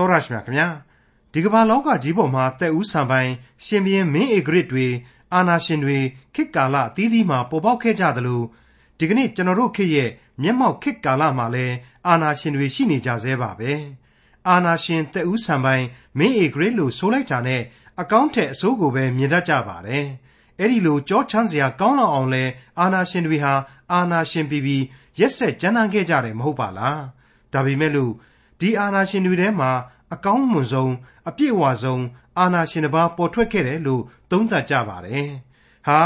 တောရရှိမြခင်ဗျာဒီကမ္ဘာလောကကြီးပေါ်မှာတက်ဦးဆံပိုင်ရှင်ဘီရင်မင်းဧဂရစ်တွေအာနာရှင်တွေခေတ်ကာလအသီးသီးမှာပေါ်ပေါက်ခဲ့ကြသလိုဒီကနေ့ကျွန်တော်တို့ခေတ်ရဲ့မျက်မှောက်ခေတ်ကာလမှာလည်းအာနာရှင်တွေရှိနေကြသေးပါပဲအာနာရှင်တက်ဦးဆံပိုင်မင်းဧဂရစ်လို့ဆိုလိုက်တာနဲ့အကောင့်ထက်အစိုးကိုပဲမြင်တတ်ကြပါတယ်အဲ့ဒီလိုကြောချမ်းစရာကောင်းလောက်အောင်လဲအာနာရှင်တွေဟာအာနာရှင်ပြီးပြီးရက်ဆက်ကြမ်းတမ်းခဲ့ကြတယ်မဟုတ်ပါလားဒါပေမဲ့လို့ ဒီအာနာရှင်တွေထဲမှာ အကောင်းမွန်ဆုံး အပြည့်အဝဆုံး အာနာရှင်တစ်ပါး ပေါ်ထွက်ခဲ့တယ်လို့ သုံးသပ်ကြပါတယ် ဟာ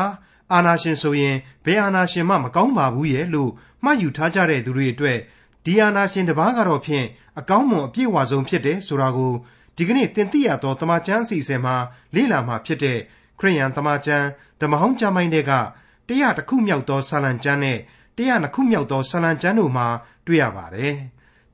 အာနာရှင်ဆိုရင် ဘယ်အာနာရှင်မှ မကောင်းပါဘူးရဲ့လို့ မှတ်ယူထားကြတဲ့သူတွေအတွက် ဒီအာနာရှင်တစ်ပါးကတော့ဖြင့် အကောင်းမွန်အပြည့်အဝဆုံး ဖြစ်တယ်ဆိုတာကို ဒီကနေ့တင်ပြရတော့တမချန်းအစီအစဉ်မှာ လေ့လာမှာဖြစ်တဲ့ ခရိယန်တမချန်းဓမ္မဟောင်းကျမ်းပိုင်းတွေကတရားတစ်ခုမြောက်သော ဆာလံကျမ်းနဲ့တရားနှစ်ခုမြောက်သော ဆာလံကျမ်းတို့မှာ တွေ့ရပါတယ်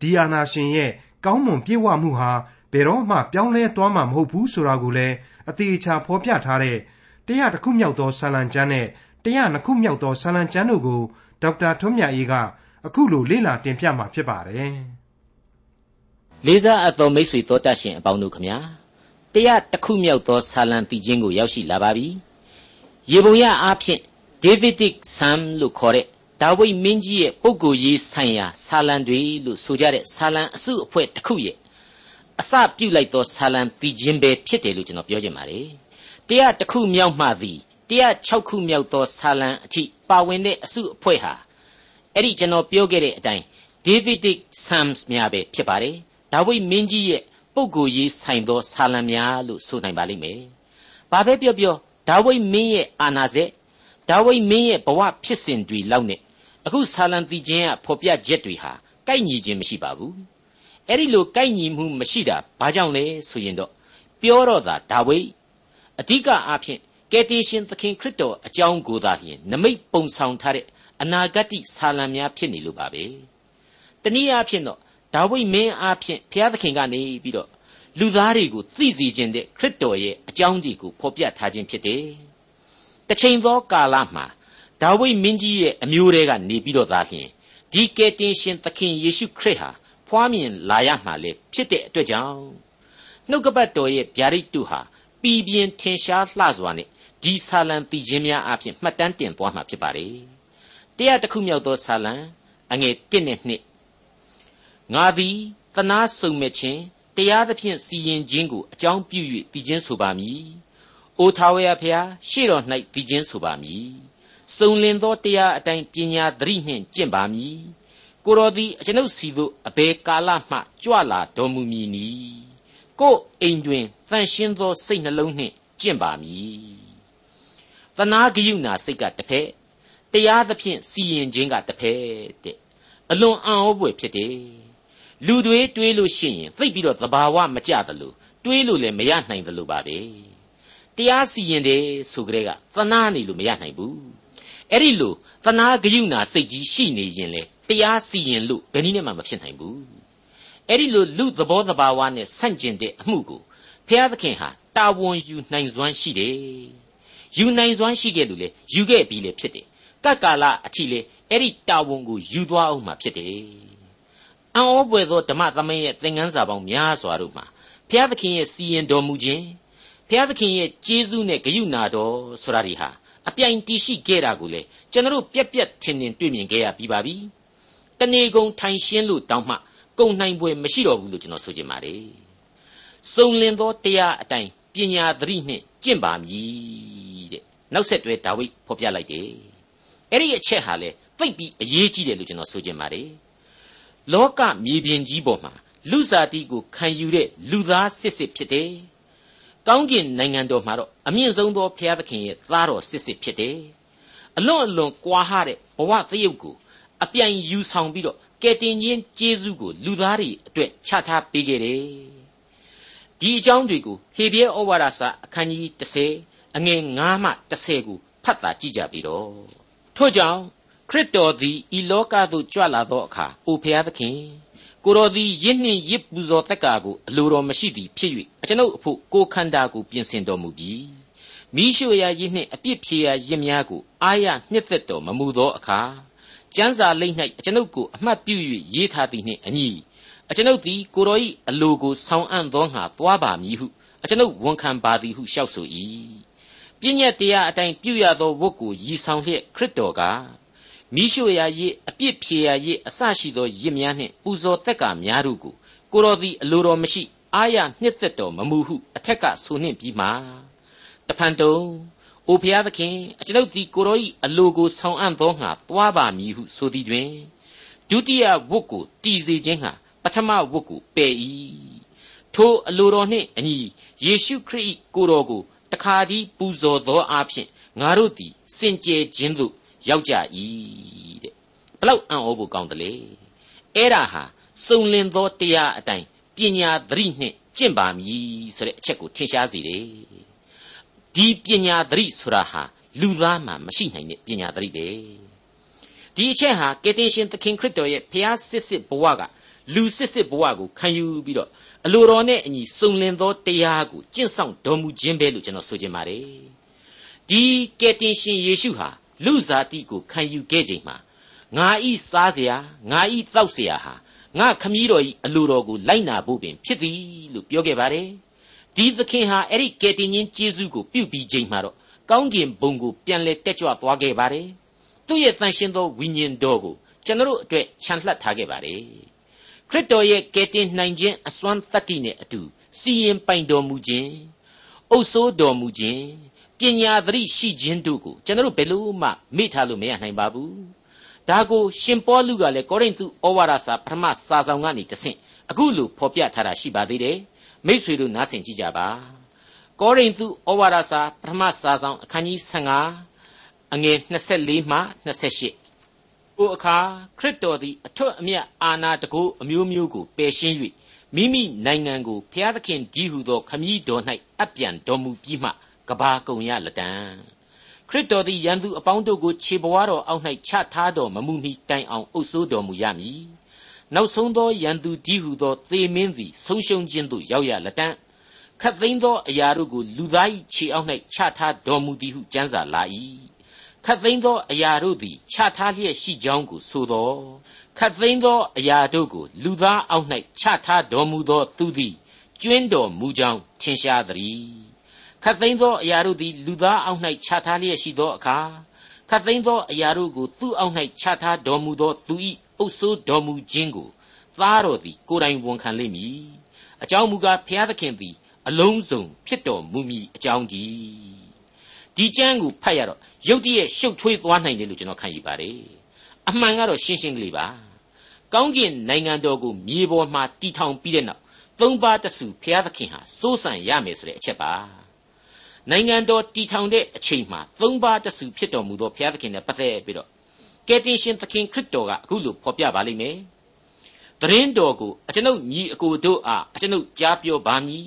ဒီအာနာရှင်ရဲ့ကောင်းမွန်ပြည့်ဝမှုဟာဘယ်တော့မှပြောင်းလဲသွားမှာမဟုတ်ဘူးဆိုတာကိုလည်းအသေးချာဖော်ပြထားတဲ့တရားတစ်ခုမြောက်သောဆာလံကျမ်းနဲ့တရားနှစ်ခုမြောက်သောဆာလံကျမ်းတို့ကိုဒေါက်တာထွန်းမြတ်အေးကအခုလိုလေ့လာတင်ပြမှာဖြစ်ပါတယ်။လေးစားအပ်သောမိတ်ဆွေတော်တတ်ရှင်အပေါင်းတို့ခမညာတရားတစ်ခုမြောက်သောဆာလံတည်ခြင်းကိုရောက်ရှိလာပါပြီ။ရေပုံရအားဖြင့် Davidic Psalm လို့ခေါ်တဲ့ ဒါဝိဒ်မင်းကြီးရဲ့ပုဂ္ဂိုလ်ရေးဆိုင်ရာဆာလံတွေလို့ဆိုကြတဲ့ဆာလံအစုအဖွဲ့တစ်ခုရဲ့အစပြုတ်လိုက်သောဆာလံတည်ခြင်းပဲဖြစ်တယ်လို့ကျွန်တော်ပြောချင်ပါတယ်။တရားတစ်ခုမြောက်မှသည်တရား6ခုမြောက်သောဆာလံအထိပါဝင်တဲ့အစုအဖွဲ့ဟာအဲ့ဒီကျွန်တော်ပြောခဲ့တဲ့အတိုင်း Davidic Psalms များပဲဖြစ်ပါတယ်။ဒါဝိဒ်မင်းကြီးရဲ့ပုဂ္ဂိုလ်ရေးဆိုင်သောဆာလံများလို့ဆိုနိုင်ပါလိမ့်မယ်။ဘာပဲပြောပြောဒါဝိဒ်မင်းရဲ့အာနာဇက်ဒါဝိဒ်မင်းရဲ့ဘဝဖြစ်စဉ်တွေလောက်နဲ့ အခုဆာလံတီချင်းကဖော်ပြချက်တွေဟာကိုက်ညီခြင်းမရှိပါဘူးအဲ့ဒီလိုကိုက်ညီမှုမရှိတာဘာကြောင့်လဲဆိုရင်တော့ပြောတော့သာဒါဝိဒ်အဓိကအားဖြင့်ကယ်တင်ရှင်သခင်ခရစ်တော်အကြောင်းကိုသာလျှင်နမိတ်ပုံဆောင်ထားတဲ့အနာဂတ်ဆာလံများဖြစ်နေလို့ပါပဲတနည်းအားဖြင့်တော့ဒါဝိဒ်မင်းအားဖြင့်ဘုရားသခင်ကနေပြီးတော့လူသားတွေကိုသိစေခြင်းတဲ့ခရစ်တော်ရဲ့အကြောင်းတွေကိုဖော်ပြထားခြင်းဖြစ်တယ်တစ်ချိန်သောကာလမှာ ဒါဝိဒ်မင်းကြီးရဲ့အမျိုးတွေကနေပြီးတော့သာလျှင်ဒီကယ်တင်ရှင်သခင်ယေရှုခရစ်ဟာဖွားမြင်လာရမှာလေဖြစ်တဲ့အတွက်ကြောင့်နှုတ်ကပတ်တော်ရဲ့ဗျာဒိတ်တုဟာပြည်ပြင်းထင်ရှားလှစွာနဲ့ဒီဆာလံတည်ခြင်းများအပြင်မှတ်တမ်းတင်သွားမှာဖြစ်ပါတယ်တရားတစ်ခုမြောက်သောဆာလံအငယ်1နဲ့2ငါသည်သနာစုံမဲ့ခြင်းတရားသဖြင့်စီရင်ခြင်းကိုအကြောင်းပြု၍ပြီးခြင်းဆိုပါမည်။အိုထာဝရဖျားရှေ့တော်၌ပြီးခြင်းဆိုပါမည် စုံလင်သောတရားအတိုင်းပညာသတိနှင့်ကျင့်ပါမည်ကိုတော်သည်အကျွန်ုပ်စီသို့အဘယ်ကာလမှကြွလာတော်မူမည်နီကိုအိမ်တွင်တန်ရှင်းသောစိတ်နှလုံးနှင့်ကျင့်ပါမည်သနာဂယုဏစိတ်ကတစ်ဖက်တရားသဖြင့်စီရင်ခြင်းကတစ်ဖက်တဲ့အလွန်အံ့ဩဖွယ်ဖြစ်တယ်လူတွေတွေးလို့ရှိရင်သိပြီးတော့သဘာဝမကြသလိုတွေးလို့လည်းမရနိုင်သလိုပါပဲတရားစီရင်တယ်ဆိုကြတဲ့ကသနာနေလို့မရနိုင်ဘူး အဲ့ဒီလိုသနာဂယုဏစိတ်ကြီးရှိနေရင်လေတရားစီရင်လို့ဘယ်နည်းနဲ့မှမဖြစ်နိုင်ဘူးအဲ့ဒီလိုလူသဘောတဘာဝနဲ့ဆန့်ကျင်တဲ့အမှုကိုဘုရားသခင်ဟာတာဝန်ယူနိုင်စွမ်းရှိတယ်ယူနိုင်စွမ်းရှိခဲ့လို့လေယူခဲ့ပြီးလေဖြစ်တယ်ကတ်ကာလအထိလေအဲ့ဒီတာဝန်ကိုယူသွားအောင်မှဖြစ်တယ်အံ့ဩပွေသောဓမ္မသမင်းရဲ့သင်ခန်းစာပေါင်းများစွာတို့မှာဘုရားသခင်ရဲ့စီရင်တော်မူခြင်းဘုရားသခင်ရဲ့ကျေးဇူးနဲ့ဂရုဏာတော်ဆိုတာတွေဟာ အပြိုင်တည်ရှိခဲ့တာကိုလေကျွန်တော်တို့ပြက်ပြက်ထင်ထင်တွေ့မြင်ခဲ့ရပြီးပါပြီတဏီကုံထိုင်ရှင်းလို့တောင်းမှကုံနိုင်ပွဲမရှိတော့ဘူးလို့ကျွန်တော်ဆိုချင်ပါတယ်စုံလင်သောတရားအတိုင်းပညာသတိနှင့်ကျင့်ပါမည်တဲ့နောက်ဆက်တွဲဒါဝိဒ်ဖော်ပြလိုက်တယ်အဲ့ဒီအချက်ဟာလေသိပ်ပြီးအရေးကြီးတယ်လို့ကျွန်တော်ဆိုချင်ပါတယ်လောကမြေပြင်ကြီးပေါ်မှာလူစားတိကိုခံယူတဲ့လူသားစစ်စစ်ဖြစ်တယ် ကောင်းကင်နိုင်ငံတော်မှာတော့အမြင့်ဆုံးသောဘုရားသခင်ရဲ့သားတော်စစ်စစ်ဖြစ်တယ်။အလွန်အလွန်ကွာဟတဲ့ဘဝသရုပ်ကိုအပြိုင်ယူဆောင်ပြီးတော့ကယ်တင်ခြင်းကျေးဇူးကိုလူသားတွေအတွက်ချထားပေးခဲ့တယ်။ဒီအကြောင်းတွေကိုဟေဘရဲဩဝါဒစာအခန်းကြီး30အငယ်9မှ10ကိုဖတ်တာကြည့်ကြပြီတော့။ထို့ကြောင့်ခရစ်တော်သည်ဤလောကသို့ကြွလာသောအခါအိုဘုရားသခင် ကိုတော်သည်ရစ်နှင့်ရစ်ပူဇော်တက်ကာကိုအလိုတော်မရှိသည်ဖြစ်၍အကျွန်ုပ်အဖို့ကိုခန္ဓာကိုပြင်ဆင်တော်မူပြီမိရှုရာရစ်နှင့်အပြစ်ဖြေရာရစ်များကိုအာရနှစ်သက်တော်မမူသောအခါကျမ်းစာလိမ့်၌အကျွန်ုပ်ကိုအမှတ်ပြု၍ရေးထားသည်နှင့်အညီအကျွန်ုပ်သည်ကိုတော်၏အလိုကိုဆောင်အံ့သောငါသွားပါမည်ဟုအကျွန်ုပ်ဝန်ခံပါသည်ဟုလျှောက်ဆို၏ပြည့်ညက်တရားအတိုင်းပြုရသောဝတ်ကိုရည်ဆောင်လျက်ခရစ်တော်က မိရှုရာရစ်အပြစ်ဖြေရာရစ်အစရှိသောရစ်များနှင့်ပူဇော်သက်ကာများတို့ကိုကိုတော်သည်အလိုတော်မရှိအာရနှစ်သက်တော်မမူဟုအထက်ကဆိုနှင့်ပြီးမှတဖန်တုံအိုဖျားသခင်အကျွန်ုပ်သည်ကိုတော်၏အလိုကိုဆောင်အံ့သောငါသွားပါမည်ဟုဆိုသည်တွင်ဒုတိယဝတ်ကိုတည်စေခြင်းဟာပထမဝတ်ကိုပယ်၏ထိုအလိုတော်နှင့်အညီယေရှုခရစ်ကိုတော်ကိုတခါတည်းပူဇော်သောအဖြစ်ငါတို့သည်စင်ကြယ်ခြင်းသို့ ရောက်ကြ၏တဲ့ဘလောက်အံ့ဩဖို့ကောင်းတယ်လေအဲ့ဒါဟာစုံလင်သောတရားအတိုင်းပညာသတိနှင့်ကျင့်ပါမည်ဆိုတဲ့အချက်ကိုထင်ရှားစေတယ်ဒီပညာသတိဆိုတာဟာလူသားမှမရှိနိုင်တဲ့ပညာသတိပဲဒီအချက်ဟာကယ်တင်ရှင်သခင်ခရစ်တော်ရဲ့ဖျားစစ်စစ်ဘဝကလူစစ်စစ်ဘဝကိုခံယူပြီးတော့အလိုတော်နဲ့အညီစုံလင်သောတရားကိုကျင့်ဆောင်တော်မူခြင်းပဲလို့ကျွန်တော်ဆိုချင်ပါတယ်ဒီကယ်တင်ရှင်ယေရှုဟာ လူစားတိကိုခံယူခဲ့ချိန်မှာငါဤစားเสียငါဤတောက်เสียဟာငါခမည်းတော်ဤအလိုတော်ကိုလိုက်နာဖို့ပင်ဖြစ်သည်လို့ပြောခဲ့ပါတယ်ဒီသခင်ဟာအဲ့ဒီကယ်တင်ရှင်ယေရှုကိုပြုပြီးချိန်မှာတော့ကောင်းကင်ဘုံကိုပြန်လဲတက်ကြွသွားခဲ့ပါတယ်သူ့ရဲ့တန်ရှင်သောဝိညာဉ်တော်ကိုကျွန်တော်အတွက်ခြံလှပ်ထားခဲ့ပါတယ်ခရစ်တော်ရဲ့ကယ်တင်နိုင်ခြင်းအစွမ်းတတ္တိနဲ့အတူစီရင်ပိုင်တော်မူခြင်းအုပ်စိုးတော်မူခြင်း ပညာသတိရှိခြင်းတို့ကိုကျွန်တော်ဘယ်လို့မှမေ့ထားလို့မရနိုင်ပါဘူးဒါကိုရှင်ပေါလုကလည်းကောရိန္သုဩဝါဒစာပထမစာဆောင်ကနေတဆင့်အခုလိုဖော်ပြထားတာရှိပါသေးတယ်မိษွေတို့နားဆင်ကြကြပါကောရိန္သုဩဝါဒစာပထမစာဆောင်အခန်းကြီး15အငယ်24မှ28ကိုအခါခရစ်တော်သည်အထွတ်အမြတ်အာဏာတကူအမျိုးမျိုးကိုပယ်ရှင်း၍မိမိနိုင်ငံကိုဖျားသခင်ကြီးဟုသောခမည်းတော်၌အပြန်တော်မူပြီးမှ ကဘာကုံရလတံခရစ်တော်သည်ယံသူအပေါင်းတို့ကိုခြေပွားတော်အောက်၌ချထားတော်မမူမီတိုင်အောင်အုပ်ဆိုးတော်မူရမည်နောက်ဆုံးသောယံသူကြီးဟုသောသေမင်းသည်ဆုံးရှုံးခြင်းသို့ရောက်ရလတံခတ်သိမ်းသောအရာတို့ကိုလူသား၏ခြေအောက်၌ချထားတော်မူသည်ဟုကျမ်းစာလာ၏ခတ်သိမ်းသောအရာတို့သည်ချထားလျက်ရှိကြောင်းကိုဆိုသောခတ်သိမ်းသောအရာတို့ကိုလူသားအောက်၌ချထားတော်မူသောသူသည်ကျွင်းတော်မူကြောင်းထင်ရှားသည် ခတ်သိမ်းသောအရာတို့သည် လူသားအောက်၌ချထားလျက်ရှိသောအခါခတ်သိမ်းသောအရာတို့ကိုသူ့အောက်၌ချထားတော်မူသောသူ၏အုပ်ဆိုးတော်မူခြင်းကိုသားတော်သည် ကိုယ်တိုင်ဝန်ခံလိမ့်မည်အကြောင်းမူကားဘုရားသခင်သည် အလုံးစုံဖြစ်တော်မူမည်အကြောင်းတည်းဒီကျမ်းကိုဖတ်ရတော့ရုတ်တရက်ရှုပ်ထွေးသွားနိုင်တယ်လို့ကျွန်တော်ခံယူပါတယ်အမှန်ကတော့ရှင်းရှင်းကလေးပါကောင်းကင်နိုင်ငံတော်ကိုမြေပေါ်မှာတည်ထောင်ပြီးတဲ့နောက်သုံးပါးတဆူဘုရားသခင်ဟာစိုးစံရမယ်ဆိုတဲ့အချက်ပါ နိုင်ငံတော်တည်ထောင်တဲ့အချိန်မှာသုံးပါးတဆူဖြစ်တော်မူသောဘုရားသခင်နဲ့ပတ်သက်ပြီးတော့ကယ်တင်ရှင်သခင်ခရစ်တော်ကအခုလိုဖော်ပြပါလိမ့်မယ်တရင်တော်ကိုအကျွန်ုပ်ညီအကိုတို့အားအကျွန်ုပ်ကြားပြောပါမည်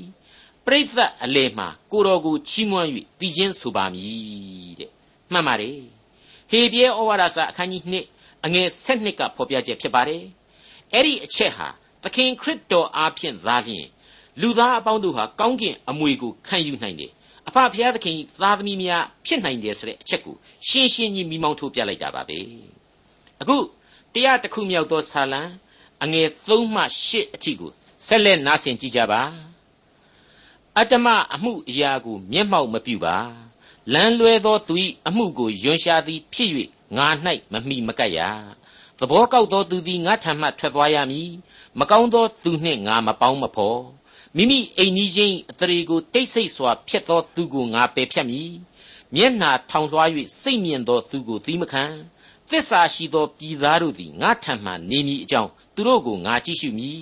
ပရိသတ်အလယ်မှာကိုတော်ကိုချီးမွမ်း၍တည်ခြင်းဆိုပါမည်တဲ့မှန်ပါတယ်ဟေပြဲဩဝါဒစာအခန်းကြီး2အငယ်7ကဖော်ပြချက်ဖြစ်ပါတယ်အဲ့ဒီအချက်ဟာသခင်ခရစ်တော်အားဖြင့်သာလျှင်လူသားအပေါင်းတို့ဟာကောင်းကင်အမွေကိုခံယူနိုင်တယ် အဖဖျားသခင်သားသမီးများဖြစ်နိုင်တယ်ဆိုတဲ့အချက်ကိုရှင်းရှင်းကြီးမိမောင်းထိုးပြလိုက်တာပါပဲအခုတရားတစ်ခုမြောက်သောဆာလံအငယ်3မှ8အထိကိုဆက်လက်နားဆင်ကြကြပါအတ္တမအမှုအရာကိုမျက်မှောက်မပြုပါလမ်းလွဲသောသူ၏အမှုကိုယွန်ရှာသည်ဖြစ်၍ငါ၌မမိမကပ်ရသဘောကောက်သောသူသည်ငါထံမှထွက်သွားရမည်မကောင်းသောသူနှင့်ငါမပေါင်းမဖော် မိမိအိမ်ကြီးချင်းအတရေကိုတိတ်ဆိတ်စွာဖျက်သောသူကိုငါပယ်ဖြတ်မည်မျက်နှာထောင်လွှား၍စိတ်မြင့်သောသူကိုသီးမခံသစ္စာရှိသောပြည်သားတို့သည်ငါထံမှနေမည်အကြောင်းသူတို့ကိုငါကြည့်ရှုမည်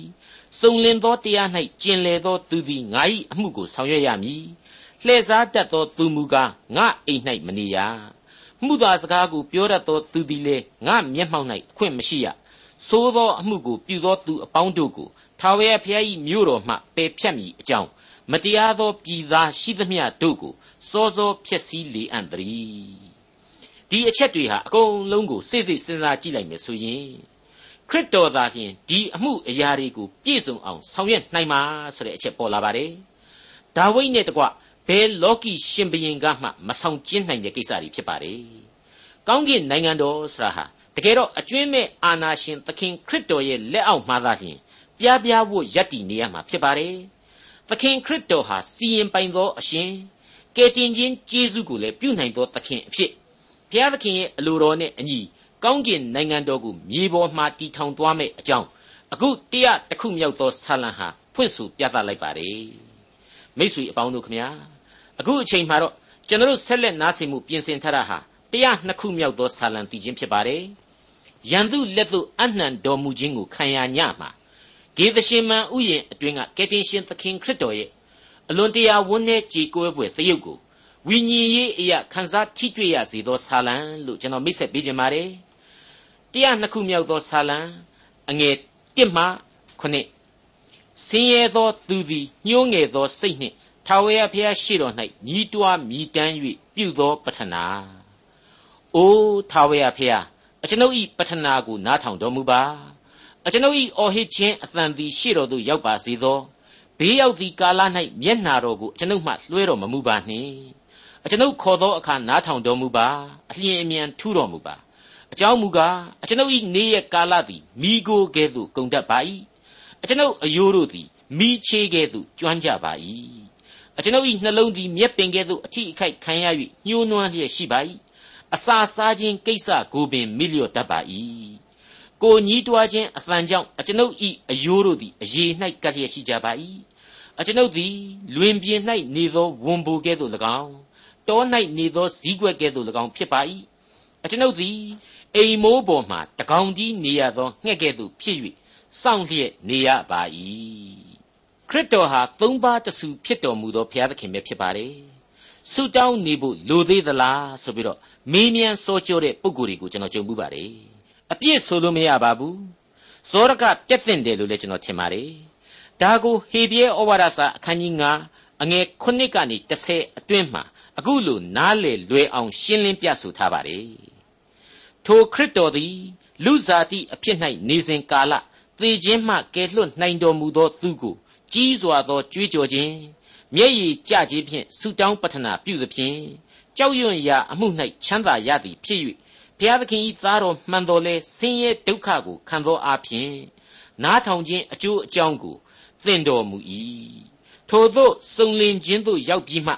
စုံလင်သောတရား၌ကျင်လည်သောသူသည်ငါ၏အမှုကိုဆောင်ရွက်ရမည်လှည့်စားတတ်သောသူမူကားငါအိမ်၌မနေရမှုသာစကားကိုပြောတတ်သောသူသည်လည်းငါမျက်မှောက်၌အခွင့်မရှိရသို့သောအမှုကိုပြုသောသူအပေါင်းတို့ကို ထာဝရဘုရား၏မြို့တော်မှပယ်ဖြတ်မည်အကြောင်းမတရားသောပြည်သားရှိသမျှတို့ကိုစောစောဖျက်ဆီးလေအံ့တည်းဒီအချက်တွေဟာအကုန်လုံးကိုစိတ်စိတ်စဉ်းစားကြည့်လိုက်မယ်ဆိုရင်ခရစ်တော်သာလျှင်ဒီအမှုအရာတွေကိုပြည့်စုံအောင်ဆောင်ရွက်နိုင်မှာဆိုတဲ့အချက်ပေါ်လာပါတယ်ဒါဝိဒ်နဲ့တကွဘယ်လောကီရှင်ဘရင်ကမှမဆောင်ကျင်းနိုင်တဲ့ကိစ္စတွေဖြစ်ပါတယ်ကောင်းကင်နိုင်ငံတော်ဆိုတာဟာတကယ်တော့အကျွင်းမဲ့အာနာရှင်သခင်ခရစ်တော်ရဲ့လက်အောက်မှာသာလျှင် ပပြားပြားဝတ်ရပ်တည်နေရမှာဖြစ်ပါတယ်သခင်ခရစ်တော်ဟာစီရင်ပိုင်သောအရှင်ကယ်တင်ခြင်းကျေးဇူးကိုလည်းပြုနိုင်သောသခင်အဖြစ်ဘုရားသခင်ရဲ့အလိုတော်နဲ့အညီကောင်းကင်နိုင်ငံတော်ကိုမြေပေါ်မှာတည်ထောင်သွားမယ့်အကြောင်းအခုတရားတစ်ခုမြောက်သောဆာလံဟာဖွင့်ဆိုပြသလိုက်ပါတယ်မိတ်ဆွေအပေါင်းတို့ခမညာအခုအချိန်မှာတော့ကျွန်တော်ဆက်လက်နားဆင်မှုပြင်ဆင်ထားတာဟာတရားနှစ်ခုမြောက်သောဆာလံတည်ခြင်းဖြစ်ပါတယ်ရန်သူလက်သို့အနှံတော်မူခြင်းကိုခံရညမှာ ဂေသရှင်မန်ဥယျင်အတွင်းကကယ်တင်ရှင်သခင်ခရစ်တော်ရဲ့အလွန်တရာဝန်းနဲ့ကြေကွဲပွဲသရုပ်ကိုဝိညာဉ်ရေးအရာခန်းစားထိတွေ့ရစေသောဆာလံလို့ကျွန်တော်မိတ်ဆက်ပေးခြင်းပါတယ်တရားနှစ်ခုမြောက်သောဆာလံအငယ်1မှ9ဆင်းရဲသောသူသည်ညှိုးငယ်သောစိတ်နှင့်ထာဝရဘုရားရှိတော်၌ညီးတွားမြည်တမ်း၍ပြုသောပတ္ထနာအိုးထာဝရဘုရားအကျွန်ုပ်၏ပတ္ထနာကိုနားထောင်တော်မူပါ အကျွန်ုပ်၏အော်ဟစ်ခြင်းအသံသည်ရှေ့တော်သို့ရောက်ပါစေသောဘေးရောက်သည့်ကာလ၌မျက်နာတော်ကိုအကျွန်ုပ်မှလွှဲတော်မမူပါနှင့်အကျွန်ုပ်ခေါ်သောအခါနားထောင်တော်မူပါအလျင်အမြန်ထူတော်မူပါအကြောင်းမူကားအကျွန်ုပ်၏နေ့ရက်ကာလသည်မိโกကဲ့သို့ကုန်တတ်ပါ၏အကျွန်ုပ်အယိုးတို့သည်မိချေကဲ့သို့ကျွမ်းကြပါ၏အကျွန်ုပ်၏နှလုံးသည်မြက်ပင်ကဲ့သို့အထိအခိုက်ခံရ၍ညှိုးနွမ်းလျက်ရှိပါ၏အစာစားခြင်းကိစ္စကိုပင်မိလျော့တတ်ပါ၏ ကိုညီးတွားခြင်းအသံကြောင့်အကျွန်ုပ်၏အယိုးတို့သည်အရေ၌ကပ်လျက်ရှိကြပါ၏အကျွန်ုပ်သည်လွင်ပြင်၌နေသောဝန်ဘိုကဲ့သို့၎င်းတော၌နေသောဇီးကွက်ကဲ့သို့၎င်းဖြစ်ပါ၏အကျွန်ုပ်သည်အိမ်မိုးပေါ်မှတကောင်ကြီးနေရသောငှက်ကဲ့သို့ဖြစ်၍စောင့်လျက်နေရပါ၏ခရစ်တော်ဟာသုံးပါးတဆူဖြစ်တော်မူသောဘုရားသခင်ပဲဖြစ်ပါတယ်ဆုတောင်းနေဖို့လိုသေးသလားဆိုပြီးတော့မေးမြန်းစောကြောတဲ့ပုံကိုယ်တွေကိုကျွန်တော်ကြုံမှုပါတယ် အပြည့်ဆိုလို့မရပါဘူးဇောရကပြက်တင်တယ်လို့လည်းကျွန်တော်ထင်ပါတယ်ဒါကိုဟေဘရဲဩဝါဒစာအခန်းကြီး9အငယ်9ကနေ10အတွင်းမှာအခုလိုနားလေလွယ်အောင်ရှင်းလင်းပြဆိုထားပါတယ်ထိုခရစ်တော်သည်လူစားတိအဖြစ်၌နေစဉ်ကာလသေခြင်းမှကယ်လွတ်နိုင်တော်မူသောသူကိုကြီးစွာသောကြွေးကြော်ခြင်းမျက်ရည်ကျခြင်းဖြင့်ဆုတောင်းပတ္ထနာပြုသဖြင့်ကြောက်ရွံ့ရာအမှု၌ချမ်းသာရသည်ဖြစ်၍ ဘုရားသခင်၏သားတော်မှန်တော်လဲဆင်းရဲဒုက္ခကိုခံသောအဖြစ်နားထောင်ခြင်းအကျိုးအကြောင်းကိုသင်တော်မူ၏ထိုသို့စုံလင်ခြင်းသို့ရောက်ပြီးမှ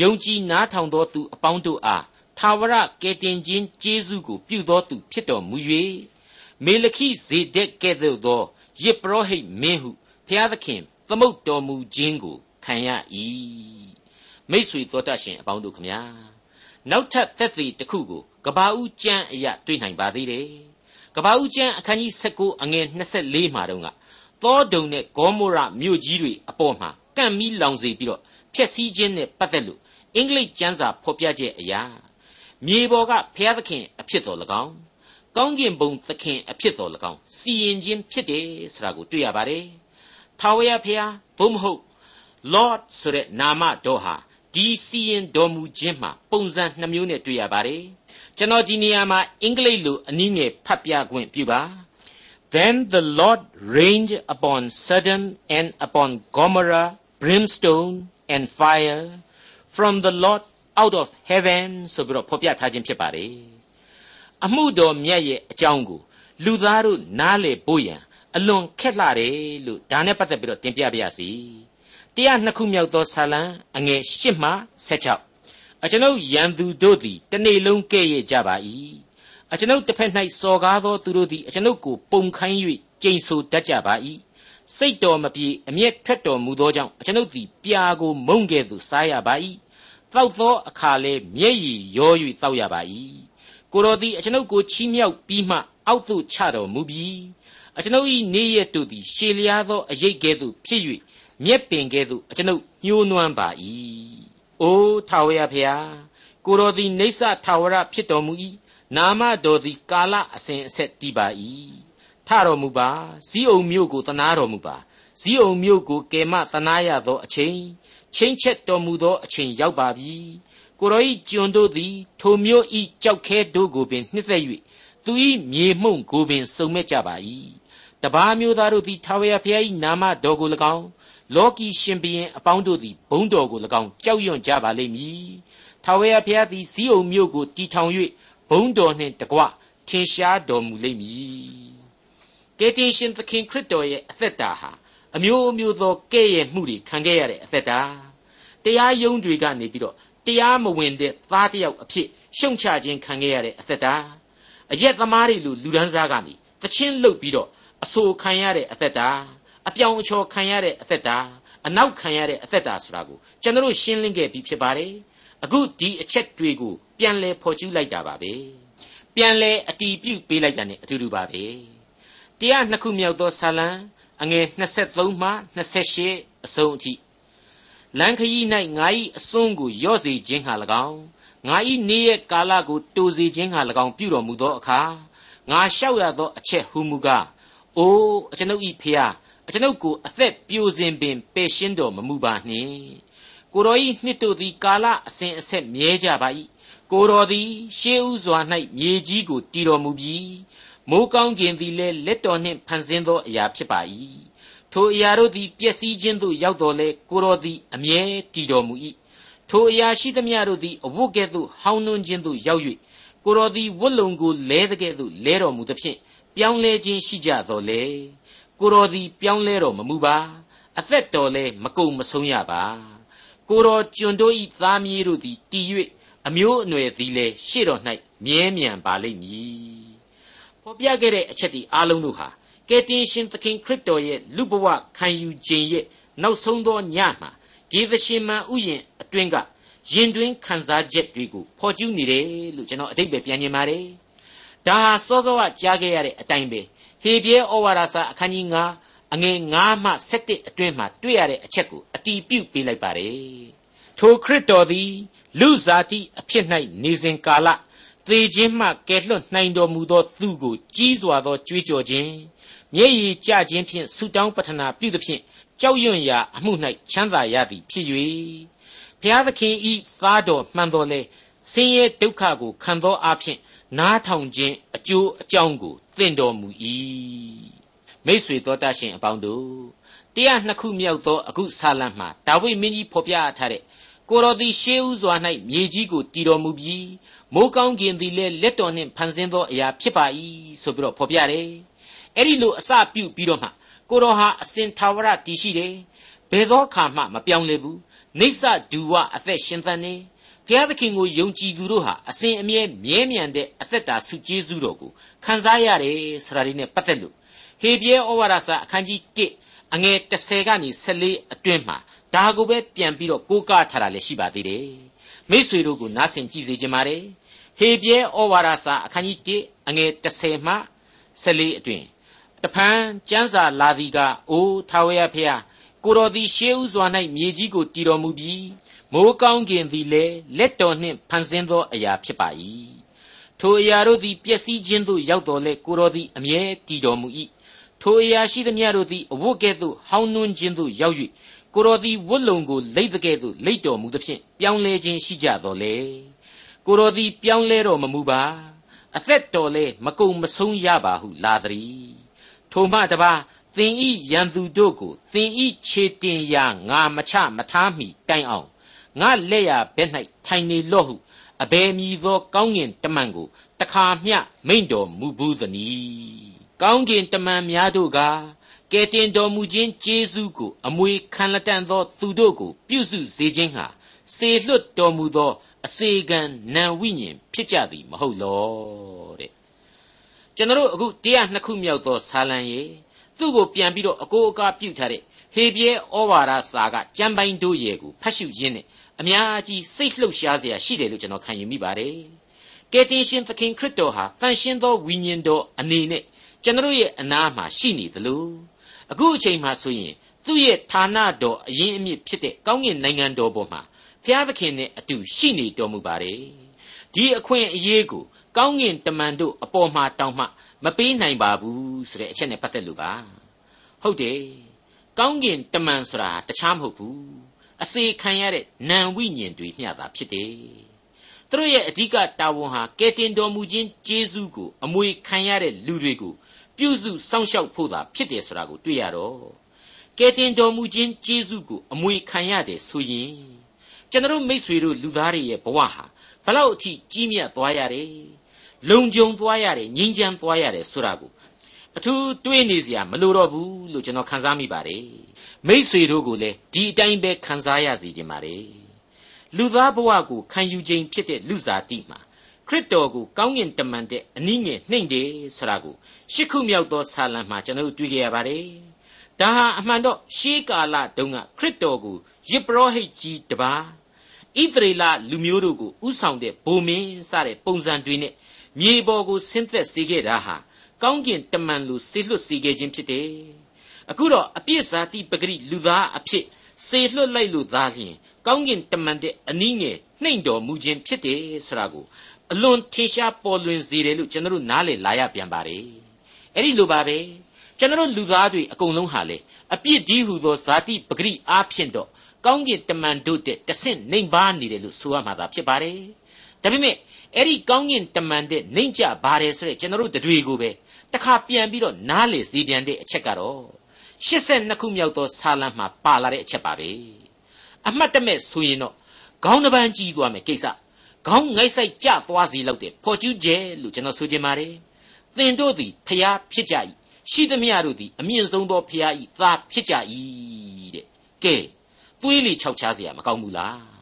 ယုံကြည်နားထောင်သောသူအပေါင်းတို့အားထာဝရကယ်တင်ခြင်းကျေးဇူးကိုပြုသောသူဖြစ်တော်မူ၍မေလခိဇေဒက်ကဲ့သို့သောယစ်ပရောဟိတ်မင်းဟုဘုရားသခင်သမုတ်တော်မူခြင်းကိုခံရ၏မိษွေတော်တတ်ရှင်အပေါင်းတို့ခမညာနောက်ထပ်သက်သေတစ်ခုကို ကဘာဦးကျမ်းအရာတွေ့နိုင်ပါသေးတယ်ကဘာဦးကျမ်းအခန်းကြီး19အငယ်24မှာတုန်းကသောဒုံနဲ့ဂေါမောရမြို့ကြီးတွေအပေါ်မှာကန့်မီးလောင်စေပြီးတော့ဖျက်ဆီးခြင်းနဲ့ပတ်သက်လို့အင်္ဂလိပ်ကျမ်းစာဖော်ပြချက်အရာမြေပေါ်ကဘုရားသခင်အဖြစ်တော်၎င်းကောင်းကင်ဘုံသခင်အဖြစ်တော်၎င်းစီရင်ခြင်းဖြစ်တယ်ဆိုတာကိုတွေ့ရပါတယ်။ထာဝရဘုရားဘုမဟုတ် Lord ဆိုတဲ့နာမတော်ဟာဒီစီရင်တော်မူခြင်းမှာပုံစံနှမျိုးနဲ့တွေ့ရပါတယ်။ ကျွန်တော်ဒီနေရာမှာအင်္ဂလိပ်လိုအနည်းငယ်ဖတ်ပြခွင့်ပြုပါ။ Then the Lord rained upon Sodom and upon Gomorrah brimstone and fire from the Lord out of heaven ဆိုပြီးတော့ဖော်ပြထားခြင်းဖြစ်ပါတယ်အမှုတော်မြတ်ရဲ့အကြောင်းကိုလူသားတို့နားလည်ဖို့ရန်အလွန်ခက်လှတယ်လို့ဒါနဲ့ပတ်သက်ပြီးတော့တင်ပြပါရစေတရားနှစ်ခုမြောက်သောဆာလံအငယ်၈မှ16 အကျွန်ုပ်ယံသူတို့သည်တနေ့လုံးကဲ့ရဲ့ကြပါ၏အကျွန်ုပ်တစ်ဖက်၌စော်ကားသောသူတို့သည်အကျွန်ုပ်ကိုပုံခိုင်း၍ကြိမ်ဆိုတတ်ကြပါ၏စိတ်တော်မပြေအမျက်ထွက်တော်မူသောကြောင့်အကျွန်ုပ်သည်ပြာကိုမုံကဲ့သို့စားရပါ၏တောက်သောအခါလဲမျက်ရည်ရော၍တောက်ရပါ၏ကိုတော်သည်အကျွန်ုပ်ကိုချီးမြှောက်ပြီးမှအောက်သို့ချတော်မူပြီးအကျွန်ုပ်၏နေရတို့သည်ရှေလျားသောအရေးကဲ့သို့ဖြစ်၍မြက်ပင်ကဲ့သို့အကျွန်ုပ်ညှိုးနွမ်းပါ၏ အိုးထာဝရဖျားကိုတော်သည်နေဆထာဝရဖြစ်တော်မူ၏နာမတော်သည်ကာလအစဉ်အဆက်တည်ပါ၏ထတော်မူပါဇီးအုံမြို့ကိုတနာတော်မူပါဇီးအုံမြို့ကိုကယ်မတနာရသောအချိန်ချင်းချက်တော်မူသောအချိန်ရောက်ပါပြီကိုရောဤကျွန်တို့သည် ထိုမျိုးဤကြောက်ခဲတို့ကိုပင်နှစ်သက်၍သူဤမြေမှုန့်ကိုပင်စုံမဲ့ကြပါ၏တပါးမျိုးသားတို့သည်ထာဝရဘုရား၏နာမတော်ကို၎င်း လောကီရှင်ဘီရင်အပေါင်းတို့သည်ဘုံတော်ကို၎င်းကြောက်ရွံ့ကြပါလိမ့်မည်ထာဝရဘုရားသည်ဇီးအုံမြို့ကိုတီထောင်၍ဘုံတော်နှင့်တကွထင်ရှားတော်မူလိမ့်မည်ကကယ်တင်ရှင်သခင်ခရစ်တော်ရဲ့အသက်တာဟာအမျိုးမျိုးသောကဲ့ရဲ့မှုတွေခံခဲ့ရတဲ့အသက်တာတရားယုံတွေကနေပြီးတော့တရားမဝင်တဲ့သားတယောက်အဖြစ်ရှုံချခြင်းခံခဲ့ရတဲ့အသက်တာအရက်သမားတွေလိုလူဒန်းစားကနေတချင်းလှုပ်ပြီးတော့အဆိုခံရတဲ့အသက်တာ အပြောင်အချော်ခံရတဲ့အသက်တာအနောက်ခံရတဲ့အသက်တာဆိုတာကိုကျွန်တော်ရှင်းလင်းခဲ့ပြီးဖြစ်ပါတယ်အခုဒီအချက်တွေကိုပြန်လဲဖော်ကျူးလိုက်တာပါပဲပြန်လဲအတီးပြုတ်ပေးလိုက်တာ ਨੇ အတူတူပါပဲတရားနှစ်ခုမြောက်သောဇာလံအငယ်23မှ28အဆုံးအထိလန်ခရီး၌ငါ၏အစွန်းကိုရော့စေခြင်းဟာ၎င်းငါ၏နေ့ရက်ကာလကိုတိုးစေခြင်းဟာ၎င်းပြုတော်မူသောအခါငါလျှောက်ရသောအချက်ဟူမူကားအိုးအကျွန်ုပ်၏ဖျားအ ကျွန်ုပ်ကိုအသက်ပြိုစင်ပင်ပယ်ရှင်းတော်မမူပါနှင့်ကိုတော်၏နှစ်တို့သည်ကာလအစဉ်အဆက်မြဲကြပါ၏ကိုတော်သည် ရှေးဥစွာ၌မြေကြီးကိုတည်တော်မူပြီးမိုးကောင်းကင်သည်လည်းလက်တော်နှင့်ဖန်ဆင်းသောအရာဖြစ်ပါ၏ထိုအရာတို့သည်ပျက်စီးခြင်းသို့ရောက်တော်လဲကိုတော်သည်အမြဲတည်တော်မူ၏ထိုအရာရှိသမျှတို့သည်အဝတ်ကဲ့သို့ဟောင်းနှွန်းခြင်းသို့ရောက်၍ကိုတော်သည်ဝတ်လုံကိုလဲတဲ့ကဲ့သို့လဲတော်မူသဖြင့်ပြောင်းလဲခြင်းရှိကြတော်လဲ ကိုတော်သည်ပြောင်းလဲတော်မမူပါအသက်တော်လဲမကုံမဆုံးရပါကိုတော်ကျွန်တို့ဤသားမြေးတို့သည်တည်၍အမျိုးအနွယ်သည်လည်းရှေ့တော်၌မြဲမြံပါလိမ့်မည်ဖော်ပြခဲ့တဲ့အချက်ဒီအားလုံးတို့ဟာကယ်တင်ရှင်သခင်ခရစ်တော်ရဲ့လူဘဝခံယူခြင်းရဲ့နောက်ဆုံးသောညမှာဂေသရှင်မန်ဥယျင်အတွင်းကရင်တွင်းခံစားချက်တွေကိုဖော်ကျူးနေတယ်လို့ကျွန်တော်အတိတ်ပဲပြန်မြင်ပါတယ်ဒါဟာစောစောကကြားခဲ့ရတဲ့အတိုင်းပဲ ဟေပြဲဩဝါဒစာအခန်းကြီး9အငယ်9မှ17အတွင်းမှာတွေ့ရတဲ့အချက်ကိုအတီးပြုတ်ပေးလိုက်ပါတယ်ထိုခရစ်တော်သည်လူဇာတိအဖြစ်၌နေစဉ်ကာလသေခြင်းမှကယ်လွတ်နိုင်တော်မူသောသူကိုကြီးစွာသောကြွေးကြော်ခြင်းမျက်ရည်ကျခြင်းဖြင့်ဆုတောင်းပတနာပြုသဖြင့်ကြောက်ရွံ့ရာအမှု၌ချမ်းသာရသည်ဖြစ်၍ဘုရားသခင်ဤသားတော်မှန်တော်လေဆင်းရဲဒုက္ခကိုခံသောအဖြစ် နားထောင်ခြင်းအကျိုးအကြောင်းကိုသင်တော်မူ၏မိษွေတော်တတ်ရှင်အပေါင်းတို့တရားနှစ်ခုမြောက်သောအခုဆာလံမှာဒါဝိမင်းကြီးဖော်ပြထားတဲ့ကိုတော်သည်ရှေးဥစွာ၌မြေကြီးကိုတည်တော်မူပြီးမိုးကောင်းကင်သည်လည်းလက်တော်နှင့်ဖန်ဆင်းသောအရာဖြစ်ပါ၏ဆိုပြီးတော့ဖော်ပြတယ်အဲ့ဒီလိုအစပြုပြီးတော့မှကိုတော်ဟာအစဉ်သာဝရတည်ရှိတယ်ဘယ်သောအခါမှမပြောင်းလဲဘူးနေဆဒူဝအသက်ရှင်သန်နေ ဘုရားသခင်ကိုယုံကြည်သူတို့ဟာအစဉ်အမြဲမြဲမြံတဲ့အသက်တာဆုကျေးဇူးတော်ကိုခံစားရတယ်ဆိုတာလေးနဲ့ပတ်သက်လို့ဟေပြဲဩဝါဒစာအခန်းကြီး1အငယ်30ကနေ14အတွင်းမှာဒါကိုပဲပြန်ပြီးတော့ကိုးကားထားတာလည်းရှိပါသေးတယ်မိษွေတို့ကိုနားဆင်ကြည့်စေချင်ပါတယ်ဟေပြဲဩဝါဒစာအခန်းကြီး1အငယ်30မှ14အတွင်တဖန်ကျမ်းစာလာသည်ကအိုးထာဝရဖျားကိုတော်သည်ရှေးဥစွာ၌မြေကြီးကိုတည်တော်မူပြီး မိုးကောင်းကင်သည်လည်းလက်တော်နှင့်ဖန်ဆင်းသောအရာဖြစ်ပါ၏ထိုအရာတို့သည်ပျက်စီးခြင်းသို့ရောက်တော်လဲကိုတော်သည်အမြဲတည်တော်မူ၏ထိုအရာရှိသမျှတို့သည်အဝတ်ကဲ့သို့ဟောင်းနှွန်းခြင်းသို့ရောက်၍ကိုတော်သည်ဝတ်လုံကိုလိတ်တဲ့ကဲ့သို့လိတ်တော်မူသဖြင့်ပြောင်းလဲခြင်းရှိကြတော်လေကိုတော်သည်ပြောင်းလဲတော်မမူပါအသက်တော်လဲမကုံမဆုံးရပါဟုလာသည်ထိုမှတပါသင်ဤရန်သူတို့ကိုသင်ဤခြေတင်ရာငါမချမထားမီတိုင်အောင် ငါလက်ရဘက်၌ထိုင်နေလော့ဟုအဘယ်မည်သော ကောင်းကင်တမန်ကိုတခါမျှမိန့်တော်မူဘူးသနည်းကောင်းကင်တမန်များတို့ကကဲတင်တော်မူခြင်းကျေးဇူးကိုအမွေခံလက်တန်သော သူတို့ကို ပြုစုစေခြင်းဟာစေလွတ်တော်မူသော အစေခံနံဝိညာဉ်ဖြစ်ကြသည်မဟုတ်လောတဲ့ကျွန်တော်တို့အခုတရားနှစ်ခုမြောက်သောဆာလံရေသူ့ကိုပြန်ပြီးတော့အကိုအကားပြုတ်ထားတဲ့ဟေပြဲဩဝါဒစာကကြံပိုင်းတို့ရဲ့ကိုဖတ်ရှုရင်းနဲ့ အများကြီးစိတ်လှုပ်ရှားစရာရှိတယ်လို့ကျွန်တော်ခံယူမိပါတယ်ကယ်တင်ရှင်သခင်ခရစ်တော်ဟာတန်ရှင်းသောဝိညာဉ်တော်အနေနဲ့ကျွန်တော်ရဲ့အနာမှာရှိနေသလိုအခုအချိန်မှဆိုရင်သူ့ရဲ့ဌာနတော်အရင်အမြစ်ဖြစ်တဲ့ကောင်းကင်နိုင်ငံတော်ပေါ်မှာဖျားသခင်နဲ့အတူရှိနေတော်မူပါတယ်ဒီအခွင့်အရေးကိုကောင်းကင်တမန်တို့အပေါ်မှာတောင်းမှမပေးနိုင်ပါဘူးဆိုတဲ့အချက်နဲ့ပတ်သက်လို့ပါဟုတ်တယ်ကောင်းကင်တမန်ဆိုတာတခြားမဟုတ်ဘူး အစေခံရတဲ့နံဝိညာဉ်တွေမျှတာဖြစ်တယ်သူတို့ရဲ့အဓိကတာဝန်ဟာကယ်တင်တော်မူခြင်းကျေးဇူးကိုအမွေခံရတဲ့လူတွေကိုပြုစုစောင့်ရှောက်ဖို့သာဖြစ်တယ်ဆိုတာကိုတွေ့ရတော့ကယ်တင်တော်မူခြင်းကျေးဇူးကိုအမွေခံရတယ်ဆိုရင်ကျွန်တော်မိษွေတို့လူသားတွေရဲ့ဘဝဟာဘလောက်အထိကြီးမြတ်သွားရတယ်လုံခြုံသွားရတယ်ငြိမ်းချမ်းသွားရတယ်ဆိုတာကိုအထူးတွေးနေစရာမလိုတော့ဘူးလို့ကျွန်တော်ခန်းစားမိပါတယ် မိษွေတို့ကိုလည်းဒီအတိုင်းပဲခန်းစားရစီခြင်းပါတယ်လူသားဘဝကိုခံယူခြင်းဖြစ်တဲ့လူစားတိမှာခရစ်တော်ကိုကောင်းကင်တမန်တဲ့အနည်းငယ်နှိမ့်တယ်ဆိုတာကိုရှစ်ခုမြောက်သောဆာလံမှာကျွန်တော်တို့တွေ့ကြရပါတယ်ဒါဟာအမှန်တော့ရှေးကာလတုန်းကခရစ်တော်ကိုယစ်ပရောဟိတ်ကြီးတပါးဣသရေလလူမျိုးတို့ကိုဥဆောင်တဲ့ဗိုလ်မင်းစတဲ့ပုံစံတွေနဲ့မြေပေါ်ကိုဆင်းသက်စေခဲ့တာဟာကောင်းကင်တမန်လိုဆေလွတ်စေခဲ့ခြင်းဖြစ်တယ် အခုတော့အပြစ်စားတိပဂရိလူသားအဖြစ်စေလွတ်လိုက်လို့သားလျှင်ကောင်းကင်တမန်တဲ့အနည်းငယ်နှိမ့်တော်မူခြင်းဖြစ်တယ်ဆိုတာကိုအလွန်ထင်ရှားပေါ်လွင်စေတယ်လို့ကျွန်တော်တို့နားလည်လာရပြန်ပါတယ်အဲ့ဒီလိုပါပဲကျွန်တော်လူသားတွေအကုန်လုံးဟာလေအပြစ်ဒီဟုသောဇာတိပဂရိအားဖြင့်တော့ကောင်းကင်တမန်တို့တဲ့တဆင့်နှိမ်ပါနေတယ်လို့ဆိုရမှာသာဖြစ်ပါတယ်ဒါပေမဲ့အဲ့ဒီကောင်းကင်တမန်တဲ့နှိမ်ကြပါတယ်ဆိုတဲ့ကျွန်တော်တို့တွေကိုပဲတခါပြန်ပြီးတော့နားလေစီပြန်တဲ့အချက်ကတော့ 82ခုမြောက်သောဆာလံမှာပါလာတဲ့အချက်ပါပဲအမှတ်တမဲ့ဆိုရင်တော့ခေါင်းတစ်ပန်းကြီးသွားမယ်ကိစ္စခေါင်းငိုက်ဆိုင်ကြသွားစီလောက်တဲ့ဖော်ကျူးကျဲလို့ကျွန်တော်ဆိုချင်ပါတယ်သင်တို့သည်ဖျားဖြစ်ကြ၏ရှိသမျှတို့သည်အမြင့်ဆုံးသောဖျား၏သားဖြစ်ကြ၏တဲ့ကဲသွေးလေခြောက်ချားเสียမကောင်းဘူးလား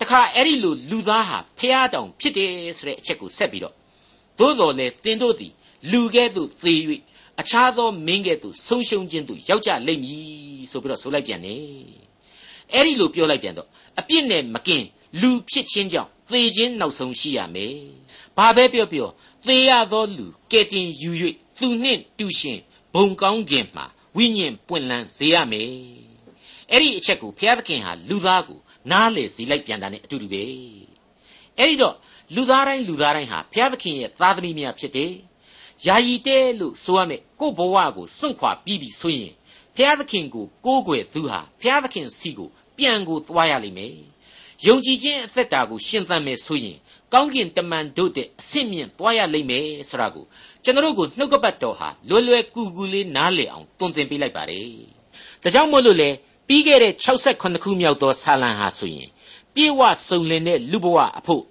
တခါအဲ့ဒီလိုလူသားဟာဖျားတောင်ဖြစ်တယ်ဆိုတဲ့အချက်ကိုဆက်ပြီးတော့သို့တော်လေသင်တို့သည်လူကဲ့သို့သေ၍ အခြားသောမင်းကဲ့သို့ဆုံးရှုံးခြင်းသို့ရောက်ကြလိမ့်မည်ဆိုပြီးတော့ဆိုလိုက်ပြန်တယ်အဲ့ဒီလိုပြောလိုက်ပြန်တော့အပြစ်နဲ့မကင်းလူဖြစ်ခြင်းကြောင့်သေခြင်းနောက်ဆုံးရှိရမယ်ဘာပဲပြောပြောသေရသောလူကဲ့တင်ယူ၍သူနှင့်တူရှင်ဘုံကောင်းခြင်းမှာဝိညာဉ်ပွင့်လန်းစေရမယ်အဲ့ဒီအချက်ကိုဘုရားသခင်ဟာလူသားကိုနားလေစေလိုက်ပြန်တာ ਨੇ အတူတူပဲအဲ့ဒီတော့လူသားတိုင်းလူသားတိုင်းဟာဘုရားသခင်ရဲ့သားသမီးများဖြစ်တယ် ယာယီတဲလို့ဆိုရမယ်ကို့ဘဝကိုစွန့်ခွာပြီးပြီဆိုရင်ဘုရားသခင်ကိုကိုးကွယ်သူဟာဘုရားသခင်စီကိုပြန်ကိုသွားရလိမ့်မယ်ယုံကြည်ခြင်းအသက်တာကိုရှင်သန်မယ်ဆိုရင်ကောင်းကင်တမန်တို့တဲ့အဆင့်မြင့်သွားရလိမ့်မယ်ဆိုတာကိုကျွန်တော်တို့ကိုနှုတ်ကပတ်တော်ဟာလွယ်လွယ်ကူကူလေးနားလည်အောင်တွင်တင်ပေးလိုက်ပါတယ်ဒါကြောင့်မို့လို့လေပြီးခဲ့တဲ့68ခုမြောက်သောဆာလံဟာဆိုရင်ပြေဝစုံလင်တဲ့လူဘဝအဖို့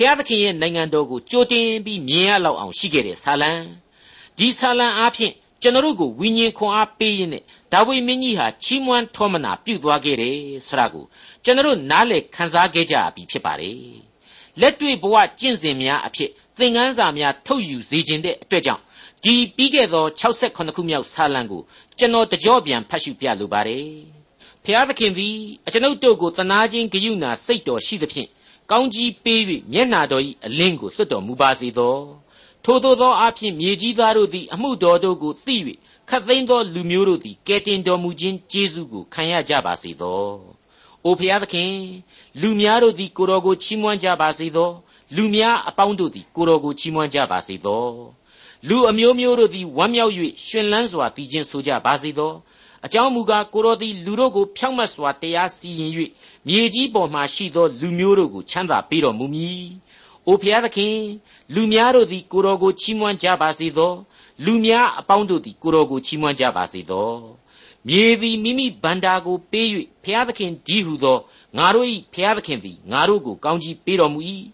ဘုရားသခင်ရဲ့နိုင်ငံတော်ကိုကြိုတင်ပြီးမြင်ရလောက်အောင်ရှိခဲ့တဲ့ဆာလံဒီဆာလံအားဖြင့်ကျွန်တော်တို့ကိုဝိညာဉ်ခွန်အားပေးရင်းနဲ့ဒါဝိမင်းကြီးဟာချီးမွမ်းထောမနာပြုသွားခဲ့တယ်ဆိုတာကိုကျွန်တော်တို့နားလည်ခန်းစားခဲ့ကြပြီဖြစ်ပါတယ်လက်တွေ့ဘဝကျင့်စဉ်များအဖြစ်သင်ခန်းစာများထုတ်ယူစေခြင်းတဲ့အတွက်ကြောင့်ဒီပြီးခဲ့သော68ခုမြောက်ဆာလံကိုကျွန်တော်တကြောပြန်ဖတ်ရှုပြလိုပါတယ်ဖျားသခင်သည်အကျွန်ုပ်တို့ကိုတနာခြင်းဂယုဏစိတ်တော်ရှိသဖြင့် ကောင်းကြီးပေး၍မျက်နာတော်၏အလင်းကိုလွှတ်တော်မူပါစေသောထို့သောသောအဖြစ်မြေကြီးသားတို့သည်အမှုတော်တို့ကိုသိ၍ခတ်သိမ်းသောလူမျိုးတို့သည်ကယ်တင်တော်မူခြင်းကျေးဇူးကိုခံရကြပါစေသော။အိုဖျားသခင်လူများတို့သည်ကိုတော်ကိုချီးမွမ်းကြပါစေသော။လူများအပေါင်းတို့သည်ကိုတော်ကိုချီးမွမ်းကြပါစေသော။လူအမျိုးမျိုးတို့သည်ဝမ်းမြောက်၍ရှင်လန်းစွာတည်ခြင်းဆိုကြပါစေသော။ အကြောင်းမူကားကိုတော်သည်လူတို့ကိုဖြောင့်မတ်စွာတရားစီရင်၍မြေကြီးပေါ်မှရှိသောလူမျိုးတို့ကိုချမ်းသာပေးတော်မူမည်။အိုဖျားသခင်လူများတို့သည်ကိုတော်ကိုချီးမွမ်းကြပါစေသောလူများအပေါင်းတို့သည်ကိုတော်ကိုချီးမွမ်းကြပါစေသောမြေသည်မိမိဗန္တာကိုပေး၍ဖျားသခင်ဒီဟုသောငါတို့၏ဖျားသခင်သည်ငါတို့ကိုကောင်းကြီးပေးတော်မူ၏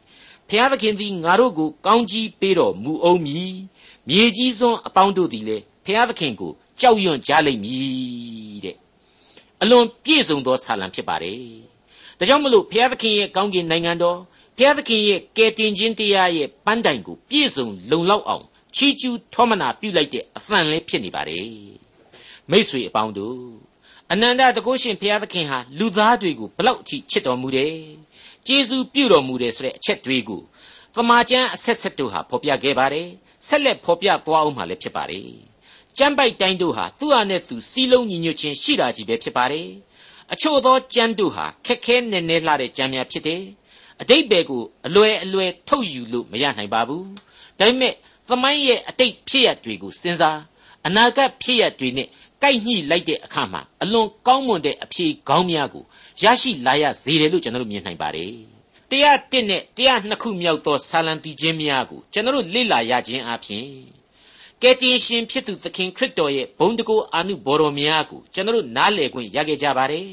ဖျားသခင်သည်ငါတို့ကိုကောင်းကြီးပေးတော်မူအောင်မည်မြေကြီးစွန်းအပေါင်းတို့သည်လည်းဖျားသခင်ကို ကြောက်ရွံ့ကြလိမ့်မည်တဲ့အလွန်ပြည့်စုံသောဆာလံဖြစ်ပါတယ်ဒါကြောင့်မလို့ဖျားသခင်ရဲ့ကောင်းကင်နိုင်ငံတော်ဘုရားသခင်ရဲ့ကယ်တင်ခြင်းတရားရဲ့ပန်းတိုင်ကိုပြည့်စုံလုံလောက်အောင်ချီးကျူးထောမနာပြုလိုက်တဲ့အသံလေးဖြစ်နေပါတယ်မိษွေအပေါင်းတို့အနန္တတကုရှင်ဘုရားသခင်ဟာလူသားတွေကိုဘလောက်အထိချစ်တော်မူတယ်ကျေးဇူးပြုတော်မူတယ်ဆိုတဲ့အချက်တွေကိုသမာကျမ်းအဆက်ဆက်တို့ဟာဖော်ပြခဲ့ပါတယ်ဆက်လက်ဖော်ပြသွားအောင်မှလည်းဖြစ်ပါတယ် ကျမ်းပိုက်တိုင်းတို့ဟာသူ့ဟာနဲ့သူစီးလုံးညီညွတ်ခြင်းရှိတာကြီးပဲဖြစ်ပါတယ်အချို့သောကျမ်းတို့ဟာခက်ခဲနေနေလှတဲ့ကျမ်းများဖြစ်တယ်အတိတ်ဘယ်ကိုအလွယ်အလွယ်ထုတ်ယူလို့မရနိုင်ပါဘူးဒါပေမဲ့သမိုင်းရဲ့အတိတ်ဖြစ်ရတွေကိုစဉ်းစားအနာဂတ်ဖြစ်ရတွေနဲ့ကိုက်ညှိလိုက်တဲ့အခါမှာအလွန်ကောင်းမွန်တဲ့အဖြေကောင်းများကိုရရှိလာရစေတယ်လို့ကျွန်တော်တို့မြင်နိုင်ပါတယ်တရားတစ်နဲ့တရားနှစ်ခုမြောက်သောဆာလံတီချင်းများကိုကျွန်တော်တို့လေ့လာရခြင်းအပြင် ကယ်တင်ရှင်ဖြစ်သူသခင်ခရစ်တော်ရဲ့ဘုန်းတကူအာနုဘော်တော်များကိုကျွန်တော်တို့နားလည်ခွင့်ရခဲ့ကြပါတယ်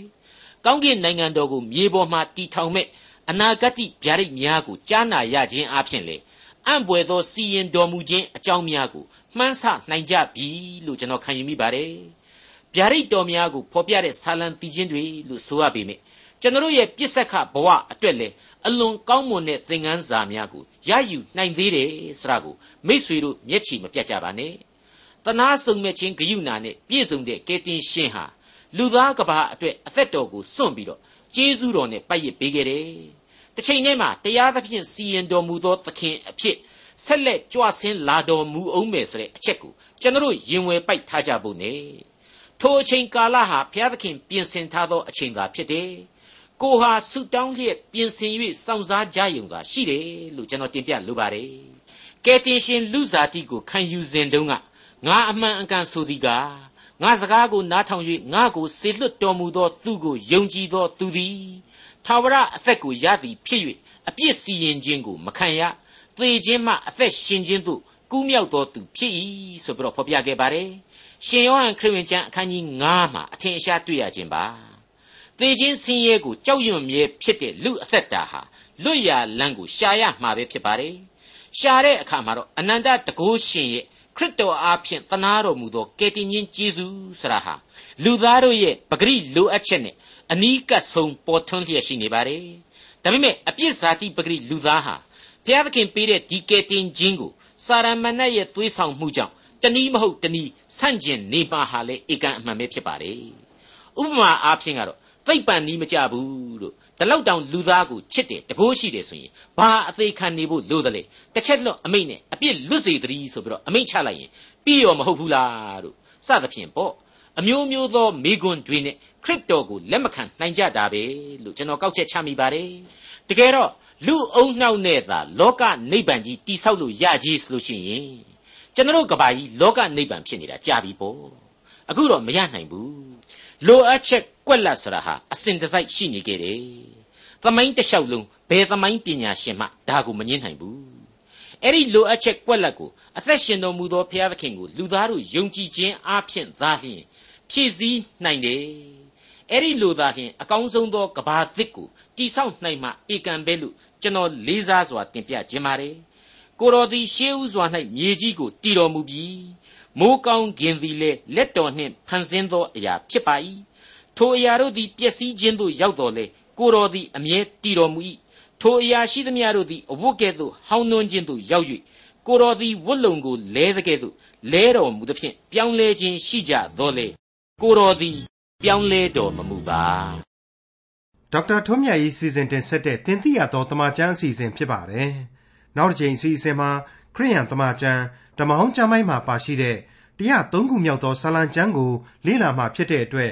ကောင်းကင်နိုင်ငံတော်ကိုမြေပေါ်မှာတည်ထောင်မဲ့အနာဂတ်ဗျာဒိတ်များကိုကြားနာရခြင်းအပြင်လေအံ့ဘွယ်သောစီရင်တော်မူခြင်းအကြောင်းများကိုမှန်းဆနိုင်ကြပြီလို့ကျွန်တော်ခံယူမိပါတယ်ဗျာဒိတ်တော်များကိုဖော်ပြတဲ့ဆာလံတီချင်းတွေလို့ဆိုရပေမယ့် ကျွန်တော်ရဲ့ပြစ်ဆက်ခဘဝအတွက်လေအလွန်ကောင်းမွန်တဲ့သင်ခန်းစာများကိုရယူနိုင်သေးတယ်ဆိုတာကိုမိษွေတို့မျက်ခြေမပြတ်ကြပါနဲ့တနာဆုံမဲ့ချင်းဂယုဏနဲ့ပြည့်စုံတဲ့ကယ်တင်ရှင်ဟာလူသားကဘာအတွက်အသက်တော်ကိုစွန့်ပြီးတော့ကျေးဇူးတော်နဲ့ပတ်ရစ်ပေးခဲ့တယ်တစ်ချိန်တည်းမှာတရားသဖြင့်စီရင်တော်မူသောသခင်အဖြစ်ဆက်လက်ကြွဆင်းလာတော်မူအောင်မယ်ဆိုတဲ့အချက်ကိုကျွန်တော်ရင်ဝယ်ပိုက်ထားကြဖို့ ਨੇ ထိုအချိန်ကာလဟာဘုရားသခင်ပြင်ဆင်ထားသောအချိန်သာဖြစ်တယ် ကိုဟာဆုတောင်းလျက်ပြင်ဆင်၍စောင့်စားကြယုံသာရှိတယ်လို့ကျွန်တော်တင်ပြလိုပါတယ်ကယ်တင်ရှင်လူစားတိကိုခံယူစဉ်တုန်းကငါအမှန်အကန်ဆိုသည်ကငါစကားကိုနားထောင်၍ငါကိုစေလွတ်တော်မူသောသူကိုယုံကြည်သောသူသည်ထာဝရအသက်ကိုရသည်ဖြစ်၍အပြစ်စီရင်ခြင်းကိုမခံရသေခြင်းမှအသက်ရှင်ခြင်းသို့ကူးမြောက်သောသူဖြစ်၏ဆိုပြီးတော့ဖော်ပြခဲ့ပါတယ်ရှင်ယောဟန်ခရစ်ဝင်ကျမ်းအခန်းကြီး9မှာအထင်အရှားတွေ့ရခြင်းပါ သေခြင်းဆင်းရဲကိုကြောက်ရွံ့မြဲဖြစ်တဲ့လူအသက်တာဟာလွတ်ရလန်းကိုရှာရမှာပဲဖြစ်ပါတယ်ရှာတဲ့အခါမှာတော့အနန္တတကုရှင်ရဲ့ခရစ်တော်အားဖြင့်သနာတော်မူသောကယ်တင်ရှင်ယေရှုဆရာဟာလူသားတို့ရဲ့ပဂရိလိုအပ်ချက်နဲ့အနီးကပ်ဆုံးပေါ်ထွန်းလျက်ရှိနေပါတယ်ဒါပေမဲ့အပြစ်ဇာတိပဂရိလူသားဟာဘုရားသခင်ပေးတဲ့ဒီကယ်တင်ခြင်းကိုစာရမဏေရဲ့သွေးဆောင်မှုကြောင့်တနည်းမဟုတ်တနည်းဆန့်ကျင်နေပါဟာလေဧကန်အမှန်ပဲဖြစ်ပါတယ်ဥပမာအားဖြင့်ကတော့ သိပ်ပန်နီးမကြဘူးလို့ဒီလောက်တောင်လူသားကိုချစ်တယ်တကိုးရှိတယ်ဆိုရင်ဘာအသေးခံနေဖို့လို့တလေတစ်ချက်လွတ်အမိတ်နဲ့အပြစ်လွတ်စေတည်းဆိုပြီးတော့အမိတ်ချလိုက်ရင်ပြီးရောမဟုတ်ဘူးလားတို့စသဖြင့်ပေါ့အမျိုးမျိုးသောမိကွန်းတွေနဲ့ခရစ်တော်ကိုလက်မခံနိုင်ကြတာပဲလို့ကျွန်တော်ကောက်ချက်ချမိပါတယ်တကယ်တော့လူအုံနှောက်နဲ့သာလောကနိဗ္ဗာန်ကြီးတိဆောက်လို့ရကြီးဆိုလို့ရှိရင်ကျွန်တော်ကဘာကြီးလောကနိဗ္ဗာန်ဖြစ်နေတာကြာပြီပေါ့အခုတော့မရနိုင်ဘူးလိုအပ်ချက် ကွက်လက်ဆိုတာဟာအစဉ်တစိုက်ရှိနေခဲ့တယ်သမိုင်းတစ်လျှောက်လုံးဘယ်သမိုင်းပညာရှင်မှဒါကိုမငြင်းနိုင်ဘူးအဲ့ဒီလိုအပ်ချက်ကွက်လက်ကိုအသက်ရှင်တော်မူသောဘုရားသခင်ကိုလူသားတို့ယုံကြည်ခြင်းအပြင်သာလျှင်ဖြည့်ဆည်းနိုင်တယ်အဲ့ဒီလိုသာလျှင်အကောင်းဆုံးသောကဘာသစ်ကိုတိဆောက်နိုင်မှဧကံပဲလို့ကျွန်တော်လေးစားစွာတင်ပြခြင်းပါတယ်ကိုတော်သည်ရှေးဥစွာ၌မြေကြီးကိုတည်တော်မူပြီးမိုးကောင်းခင်သည်လည်းလက်တော်နှင့်ဖန်ဆင်းသောအရာဖြစ်ပါ၏ ထိုအရာတို့သည်ပျက်စီးခြင်းသို့ရောက်တော်လေကိုတော်သည်အမြဲတည်တော်မူ၏ထိုအရာရှိသမျှတို့သည်အဝတ်ကဲ့သို့ဟောင်းနှွမ်းခြင်းသို့ရောက်၍ကိုတော်သည်ဝတ်လုံကိုလဲတဲ့ကဲ့သို့လဲတော်မူသဖြင့်ပြောင်းလဲခြင်းရှိကြတော်လေကိုတော်သည်ပြောင်းလဲတော်မမူပါဒေါက်တာထွန်းမြတ်ရေးစီစဉ်တင်ဆက်တဲ့တင်ပြတော်တမချန်းအစီအစဉ်ဖြစ်ပါတယ်နောက်တစ်ချိန်အစီအစဉ်မှာခရိယန်တမချန်းဓမ္မဟောင်းကျမ်းပိုင်းမှာပါရှိတဲ့တရား၃ခုမြောက်သောဆာလံကျမ်းကိုလေ့လာမှဖြစ်တဲ့အတွက်